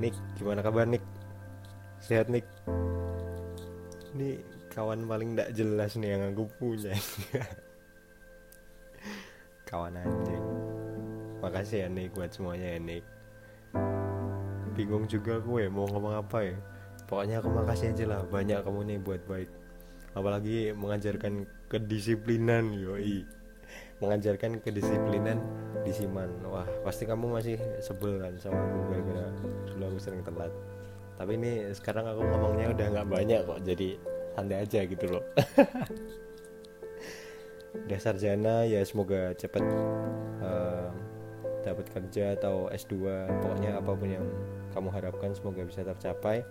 Nick gimana kabar Nick sehat Nick ini kawan paling tidak jelas nih yang aku punya kawan anjing. Makasih ya Nick buat semuanya ya Nick bingung juga gue mau ngomong apa ya. Pokoknya aku makasih aja lah banyak kamu nih buat baik. Apalagi mengajarkan kedisiplinan yoi. Mengajarkan kedisiplinan di Siman. Wah pasti kamu masih sebel kan sama aku gara-gara dulu aku sering telat. Tapi ini sekarang aku ngomongnya udah nggak banyak kok jadi santai aja gitu loh. Udah sarjana ya semoga cepet uh, dapat kerja atau S2 pokoknya apa pun yang kamu harapkan semoga bisa tercapai.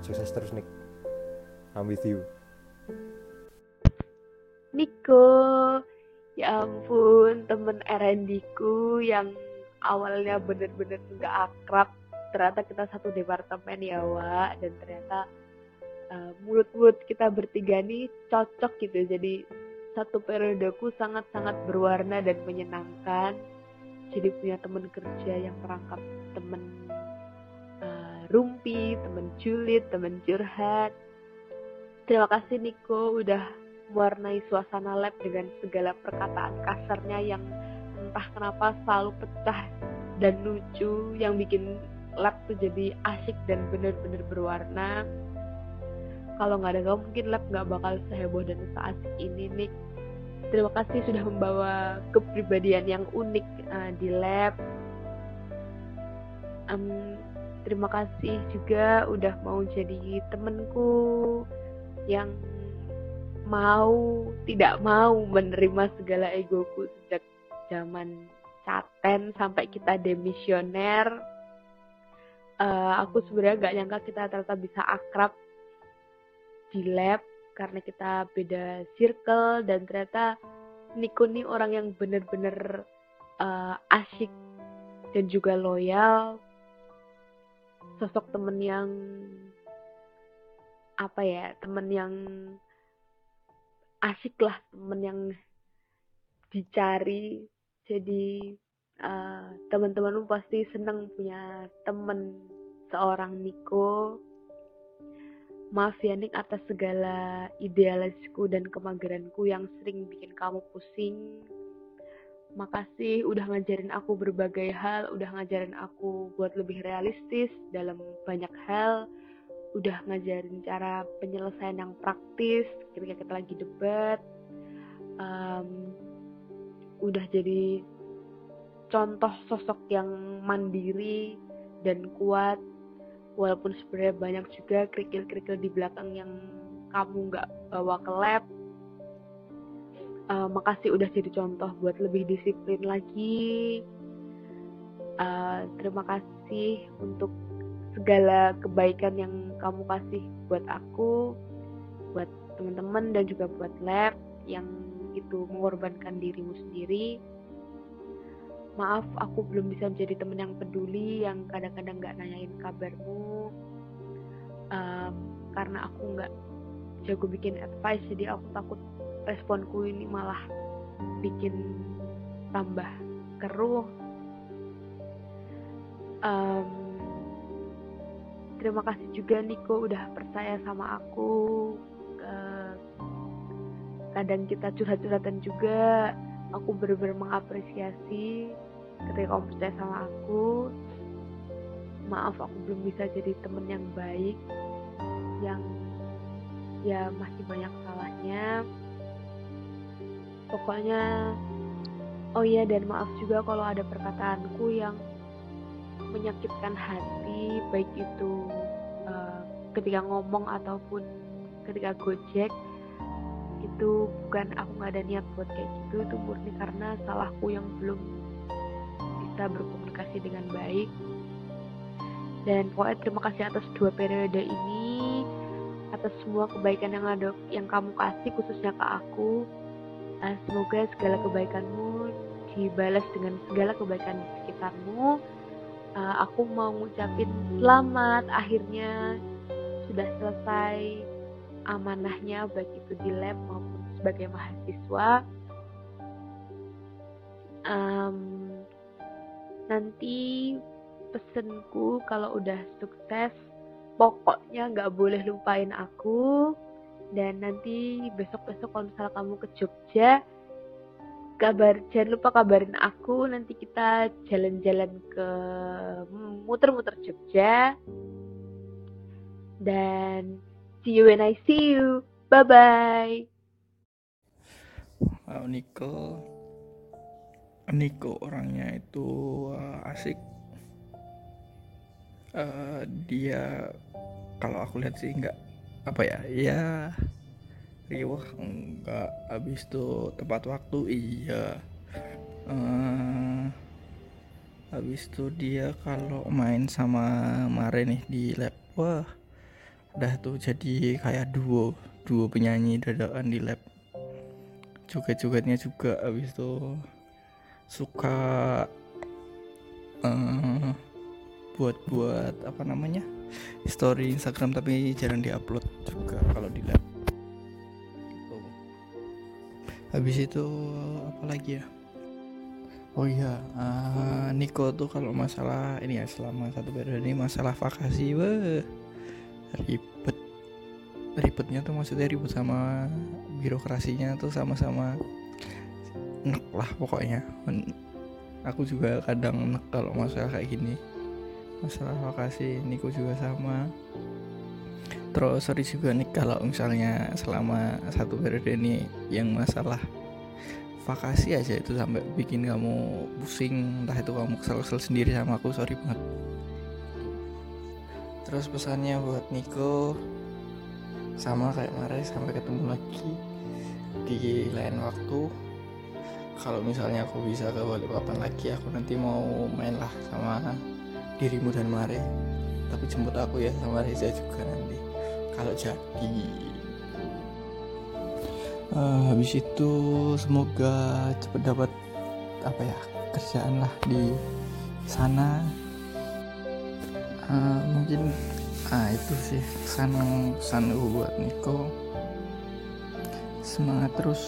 Sukses terus Nick I'm with you. Niko ya ampun temen R&D ku yang awalnya bener-bener nggak akrab ternyata kita satu departemen ya Wak. Dan ternyata uh, mulut-mulut kita bertiga nih cocok gitu. Jadi satu periodeku sangat-sangat berwarna dan menyenangkan. Jadi punya temen kerja yang merangkap temen uh, rumpi, temen julid, temen curhat. Terima kasih Niko udah mewarnai suasana lab dengan segala perkataan kasarnya yang entah kenapa selalu pecah dan lucu yang bikin lab tuh jadi asik dan bener-bener berwarna. Kalau nggak ada kamu mungkin lab nggak bakal seheboh dan seasik ini nih terima kasih sudah membawa kepribadian yang unik uh, di lab. Um, terima kasih juga udah mau jadi temenku yang mau tidak mau menerima segala egoku sejak zaman caten sampai kita demisioner uh, aku sebenarnya gak nyangka kita ternyata bisa akrab di lab karena kita beda circle dan ternyata Niko nih orang yang bener-bener uh, asyik dan juga loyal sosok temen yang apa ya temen yang asik lah temen yang dicari jadi uh, teman-teman pasti seneng punya temen seorang Niko. Maaf ya Nik atas segala idealisku dan kemageranku yang sering bikin kamu pusing. Makasih udah ngajarin aku berbagai hal udah ngajarin aku buat lebih realistis dalam banyak hal udah ngajarin cara penyelesaian yang praktis ketika kita lagi debat. Um, udah jadi contoh sosok yang mandiri dan kuat walaupun sebenarnya banyak juga kerikil-kerikil di belakang yang kamu nggak bawa ke lab. Uh, makasih udah jadi contoh buat lebih disiplin lagi. Uh, terima kasih untuk segala kebaikan yang kamu kasih buat aku, buat teman-teman dan juga buat lab yang itu mengorbankan dirimu sendiri. Maaf, aku belum bisa menjadi teman yang peduli, yang kadang-kadang nggak nanyain kabarmu, um, karena aku nggak jago bikin advice, jadi aku takut responku ini malah bikin tambah keruh. Um, terima kasih juga Niko udah percaya sama aku kadang kita curhat-curhatan juga aku benar-benar mengapresiasi ketika kamu percaya sama aku. Maaf aku belum bisa jadi temen yang baik yang ya masih banyak salahnya. Pokoknya oh iya dan maaf juga kalau ada perkataanku yang menyakitkan hati baik itu uh, ketika ngomong ataupun ketika gojek itu bukan aku nggak ada niat buat kayak gitu itu murni karena salahku yang belum bisa berkomunikasi dengan baik. Dan pokoknya terima kasih atas dua periode ini atas semua kebaikan yang ada yang kamu kasih khususnya ke aku. Semoga segala kebaikanmu dibalas dengan segala kebaikan di sekitarmu. Uh, aku mau ngucapin selamat akhirnya sudah selesai amanahnya baik itu di lab maupun sebagai mahasiswa. Um, nanti pesenku kalau udah sukses pokoknya nggak boleh lupain aku. Dan nanti besok-besok kalau misalnya kamu ke Jogja kabar jangan lupa kabarin aku. Nanti kita jalan-jalan ke muter-muter Jogja. Dan see you when I see you. Bye bye wow, Nico Nico orangnya itu uh, asik. Uh, dia kalau aku lihat sih nggak apa ya ya riwah enggak habis itu tepat waktu iya. Uh, habis itu dia kalau main sama Mare nih di lab wah udah tuh jadi kayak duo duo penyanyi dadakan di lab. Joget-jogetnya juga habis itu suka uh, buat-buat apa namanya story Instagram tapi jarang diupload juga kalau di lab. Gitu. habis itu apa lagi ya? Oh iya uh, Niko tuh kalau masalah ini ya selama satu periode ini masalah vakasi wah ribet. Ribetnya tuh maksudnya ribet sama birokrasinya tuh sama-sama nek lah pokoknya. Aku juga kadang nek kalau masalah kayak gini. Masalah lokasi Niko juga sama. Terus sorry juga nih kalau misalnya selama satu periode ini yang masalah vakasi aja itu sampai bikin kamu pusing entah itu kamu kesel-kesel sendiri sama aku sorry banget terus pesannya buat Niko sama kayak Mare sampai ketemu lagi di lain waktu. Kalau misalnya aku bisa ke Balikpapan lagi aku nanti mau main lah sama dirimu dan Mare. Tapi jemput aku ya sama Reza juga nanti kalau jadi. Uh, habis itu semoga cepat dapat apa ya kerjaan lah di sana uh, mungkin ah itu sih pesan pesan buat Niko. Semangat terus.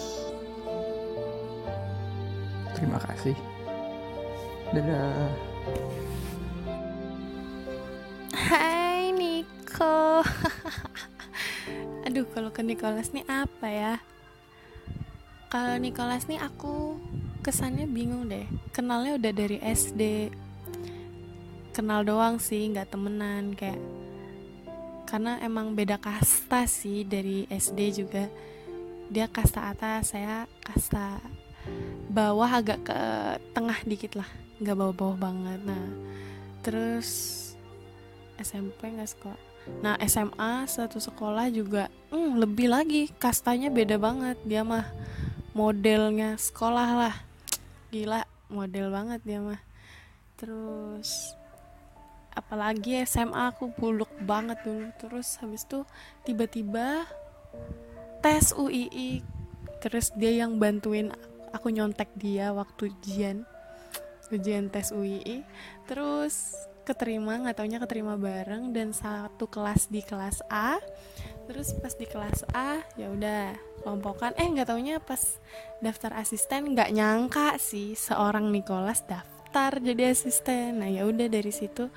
Terima kasih. Dadah. Hai Niko. Aduh kalau ke Nicholas nih apa ya? Kalau Nicholas nih aku kesannya bingung deh. Kenalnya udah dari SD Kenal doang sih nggak temenan kayak Karena emang beda kasta sih dari SD juga. Dia kasta atas saya kasta bawah agak ke tengah dikit lah nggak bawah-bawah banget. Nah terus SMP nggak sekolah. Nah SMA satu sekolah juga hmm, lebih lagi kastanya beda banget. Dia mah modelnya sekolah lah. Gila model banget dia mah. Terus apalagi SMA aku buluk banget dulu. Terus habis itu tiba-tiba tes UII terus dia yang bantuin aku nyontek dia waktu ujian. Ujian tes UII terus keterima nggak taunya keterima bareng dan satu kelas di kelas A. Terus pas di kelas A ya udah kelompokan. Eh nggak taunya pas daftar asisten nggak nyangka sih seorang Nicholas daftar jadi asisten. Nah ya udah dari situ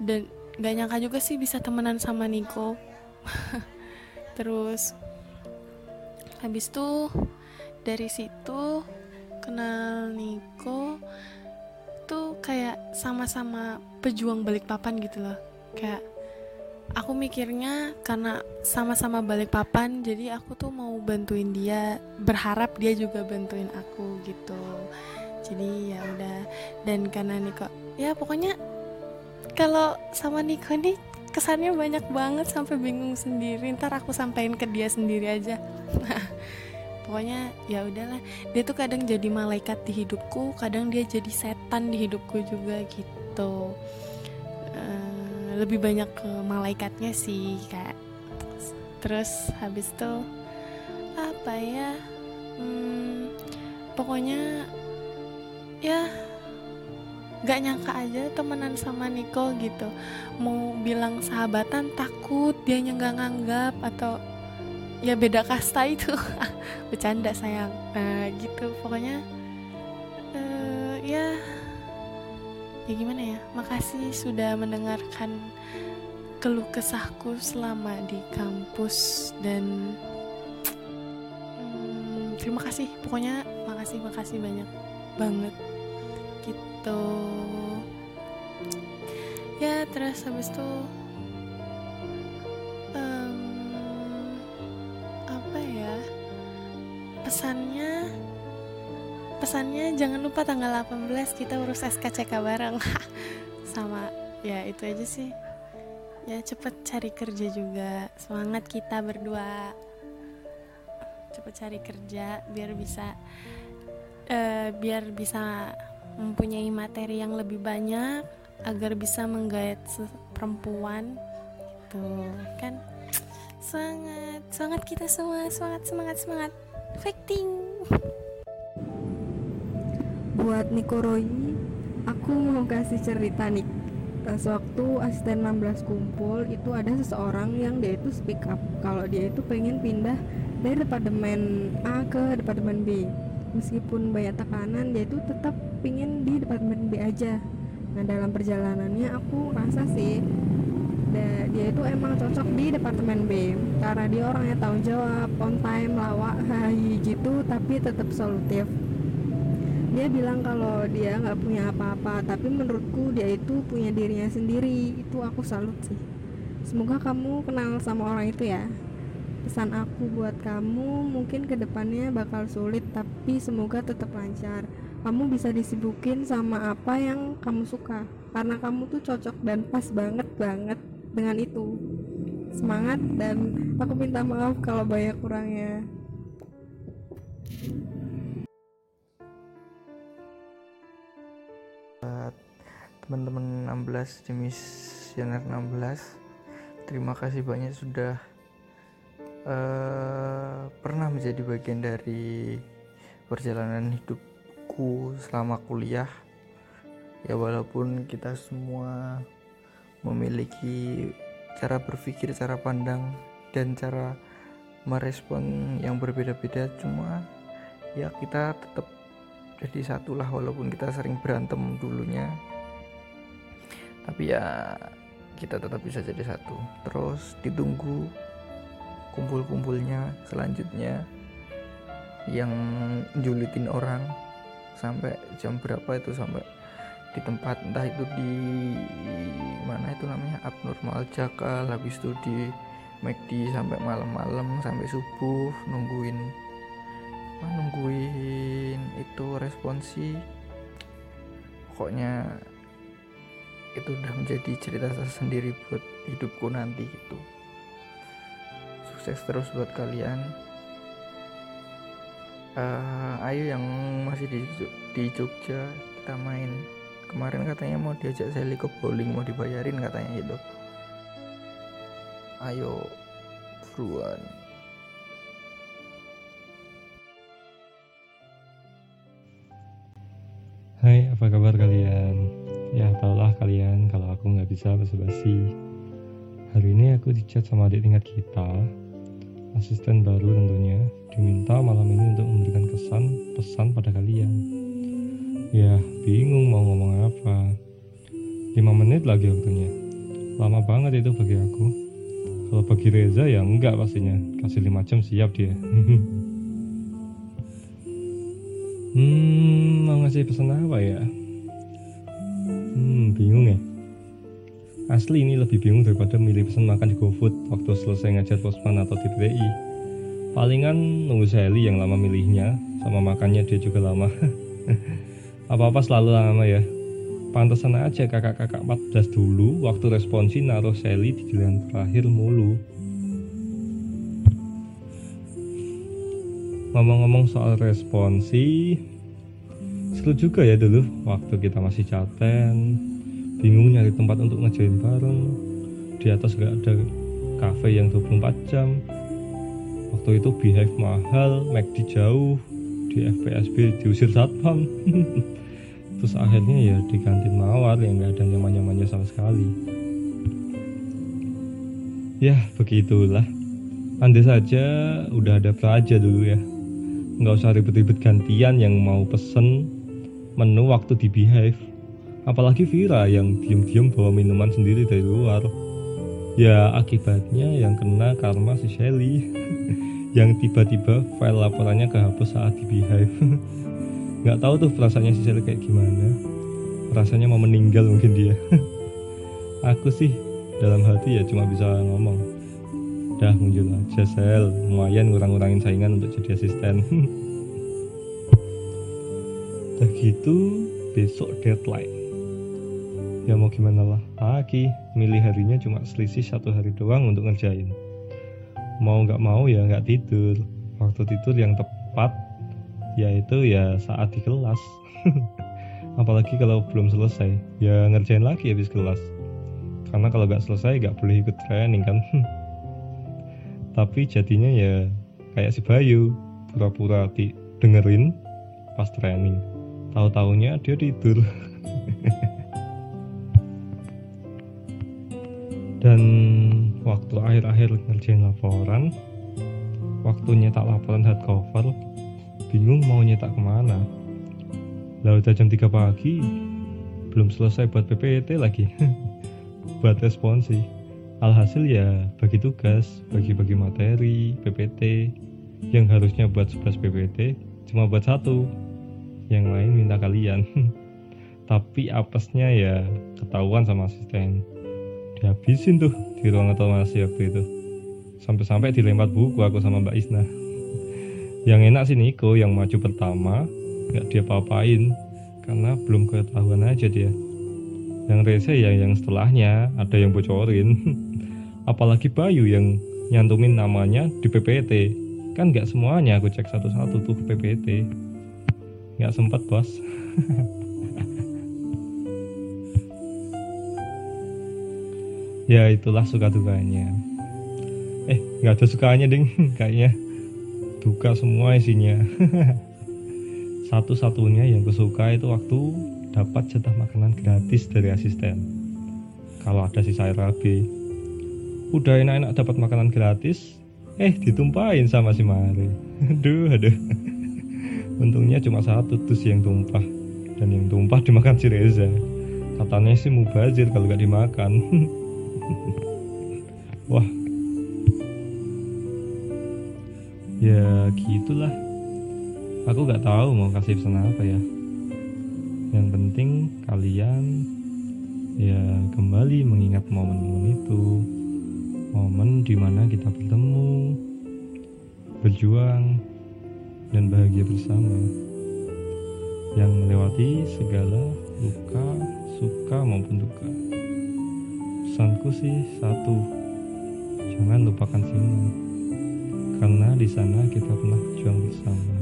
dan nggak nyangka juga sih bisa temenan sama Nico. Terus habis itu dari situ kenal Nico tuh kayak sama-sama pejuang balik papan gitu loh. Kayak aku mikirnya karena sama-sama balik papan jadi aku tuh mau bantuin dia berharap dia juga bantuin aku gitu. Jadi ya udah. Dan karena Niko ya pokoknya kalau sama Niko nih kesannya banyak banget sampai bingung sendiri. Ntar aku sampaikan ke dia sendiri aja. Pokoknya ya udahlah. Dia tuh kadang jadi malaikat di hidupku kadang dia jadi setan di hidupku juga gitu. Uh, lebih banyak ke malaikatnya sih kayak terus habis itu apa ya? Hmm, pokoknya ya gak nyangka aja temenan sama Nicole gitu. Mau bilang sahabatan takut dia nggak nganggap atau ya beda kasta itu. Bercanda sayang. Nah gitu. Pokoknya uh, ya ya gimana ya? Makasih sudah mendengarkan keluh kesahku selama di kampus dan hmm, terima kasih. Pokoknya makasih makasih banyak banget gitu. Ya terus habis itu em, apa ya pesannya pesannya jangan lupa tanggal 18 kita urus SKCK bareng. Sama ya itu aja sih. Ya cepet cari kerja juga. Semangat kita berdua. Cepet cari kerja biar bisa eh, biar bisa mempunyai materi yang lebih banyak agar bisa menggait perempuan gitu kan? Semangat semangat kita semua semangat semangat semangat. Fighting. Buat Niko Roy aku mau kasih cerita nih sewaktu asisten 16 kumpul itu ada seseorang yang dia itu speak up. Kalau dia itu pengen pindah dari departemen A ke departemen B meskipun banyak tekanan dia itu tetap pingin di departemen B aja. Nah dalam perjalanannya aku rasa sih dia itu emang cocok di departemen B. Karena dia orangnya tanggung jawab on time lawak hai gitu tapi tetap solutif. Dia bilang kalau dia nggak punya apa-apa tapi menurutku dia itu punya dirinya sendiri. Itu aku salut sih. Semoga kamu kenal sama orang itu ya pesan aku buat kamu mungkin ke depannya bakal sulit tapi semoga tetap lancar. Kamu bisa disibukin sama apa yang kamu suka karena kamu tuh cocok dan pas banget banget dengan itu. Semangat dan aku minta maaf kalau banyak kurangnya. Teman-teman 16 demisioner 16 terima kasih banyak sudah eh, pernah menjadi bagian dari perjalanan hidupku selama kuliah. Ya walaupun kita semua memiliki cara berpikir cara pandang dan cara merespon yang berbeda-beda cuma ya kita tetap jadi satulah walaupun kita sering berantem dulunya. Tapi ya kita tetap bisa jadi satu. Terus ditunggu kumpul-kumpulnya selanjutnya yang julitin orang sampai jam berapa itu sampai di tempat entah itu di mana itu namanya abnormal jakal habis itu di McD sampai malam-malam sampai subuh nungguin apa, nungguin itu responsi. Pokoknya itu udah menjadi cerita tersendiri buat hidupku nanti gitu sukses terus buat kalian. Eh, ayo yang masih di, di Jogja kita main. Kemarin katanya mau diajak Sally ke bowling mau dibayarin katanya gitu. Ayo buruan. Hai, apa kabar kalian? Ya, tahulah kalian kalau aku nggak bisa basa-basi. Hari ini aku dicat sama adik tingkat kita, asisten baru tentunya, diminta malam ini untuk memberikan kesan pesan pada kalian. Ya, bingung mau ngomong apa. 5 menit lagi waktunya. Lama banget itu bagi aku. Kalau bagi Reza ya enggak pastinya. Kasih 5 jam siap dia. Hmm, mau ngasih pesan apa ya? Hmm, bingung ya. Asli ini lebih bingung daripada milih pesan makan di GoFood waktu selesai ngajar pospan atau di. Palingan nunggu Sally yang lama milihnya, sama makannya dia juga lama. Apa-apa selalu lama ya. Pantesan aja kakak-kakak 14 dulu waktu responsi naruh Sally di giliran terakhir mulu. Ngomong-ngomong soal responsi, seru juga ya dulu waktu kita masih caten, bingung nyari tempat untuk ngejain bareng. Di atas gak ada cafe yang 24 jam. Waktu itu Beehive mahal, McD jauh, di FPSB diusir satpam. Terus akhirnya ya di kantin mawar yang gak ada nyaman-nyamannya sama sekali. Ya begitulah. Andai saja udah ada pelaja dulu ya nggak usah ribet-ribet gantian yang mau pesen menu waktu di Beehive apalagi Vira yang diam-diam bawa minuman sendiri dari luar. Ya akibatnya yang kena karma si Shelly. Yang tiba-tiba file laporannya kehapus saat di Beehive nggak tahu tuh perasaannya si Shelly kayak gimana. Rasanya mau meninggal mungkin dia. Aku sih dalam hati ya cuma bisa ngomong dah muncul aja sel. Lumayan ngurang-ngurangin saingan untuk jadi asisten. Udah gitu besok deadline ya mau gimana lah lagi milih harinya cuma selisih satu hari doang untuk ngerjain. Mau nggak mau ya nggak tidur. Waktu tidur yang tepat yaitu ya saat di kelas. Apalagi kalau belum selesai ya ngerjain lagi habis kelas. Karena kalau nggak selesai nggak boleh ikut training kan? Tapi jadinya ya kayak si Bayu pura-pura di dengerin pas training. Tahu taunya dia tidur dan waktu akhir-akhir ngerjain laporan waktu nyetak laporan hardcover bingung mau nyetak ke mana. Lah udah jam 3 pagi belum selesai buat PPT lagi. Buat responsi alhasil ya bagi tugas bagi-bagi materi PPT yang harusnya buat 11 PPT cuma buat satu. Yang lain minta kalian. Tapi apesnya ya ketahuan sama asisten dihabisin tuh di ruang otomasi waktu itu. Sampai-sampai dilempar buku aku sama Mbak Isna. Yang enak sih Niko yang maju pertama nggak dia papain karena belum ketahuan aja dia. Yang rese ya yang setelahnya ada yang bocorin. Apalagi Bayu yang nyantumin namanya di PPT kan nggak semuanya aku cek satu-satu tuh PPT nggak sempat bos ya itulah suka dukanya eh nggak ada sukanya ding. Kayaknya duka semua isinya. Satu-satunya yang kusuka itu waktu dapat jatah makanan gratis dari asisten. Kalau ada si sayur rabi udah enak-enak dapat makanan gratis eh ditumpahin sama si Mari. Aduh aduh. Untungnya cuma satu tuh yang tumpah. Dan yang tumpah dimakan si Reza. Katanya sih mubazir kalau gak dimakan wah. Ya gitulah. Aku gak tahu mau kasih pesan apa ya. Yang penting kalian ya kembali mengingat momen-momen itu. Momen di mana kita bertemu berjuang dan bahagia bersama. Yang melewati segala luka, suka maupun duka pesanku sih satu jangan lupakan Simon karena di sana kita pernah berjuang bersama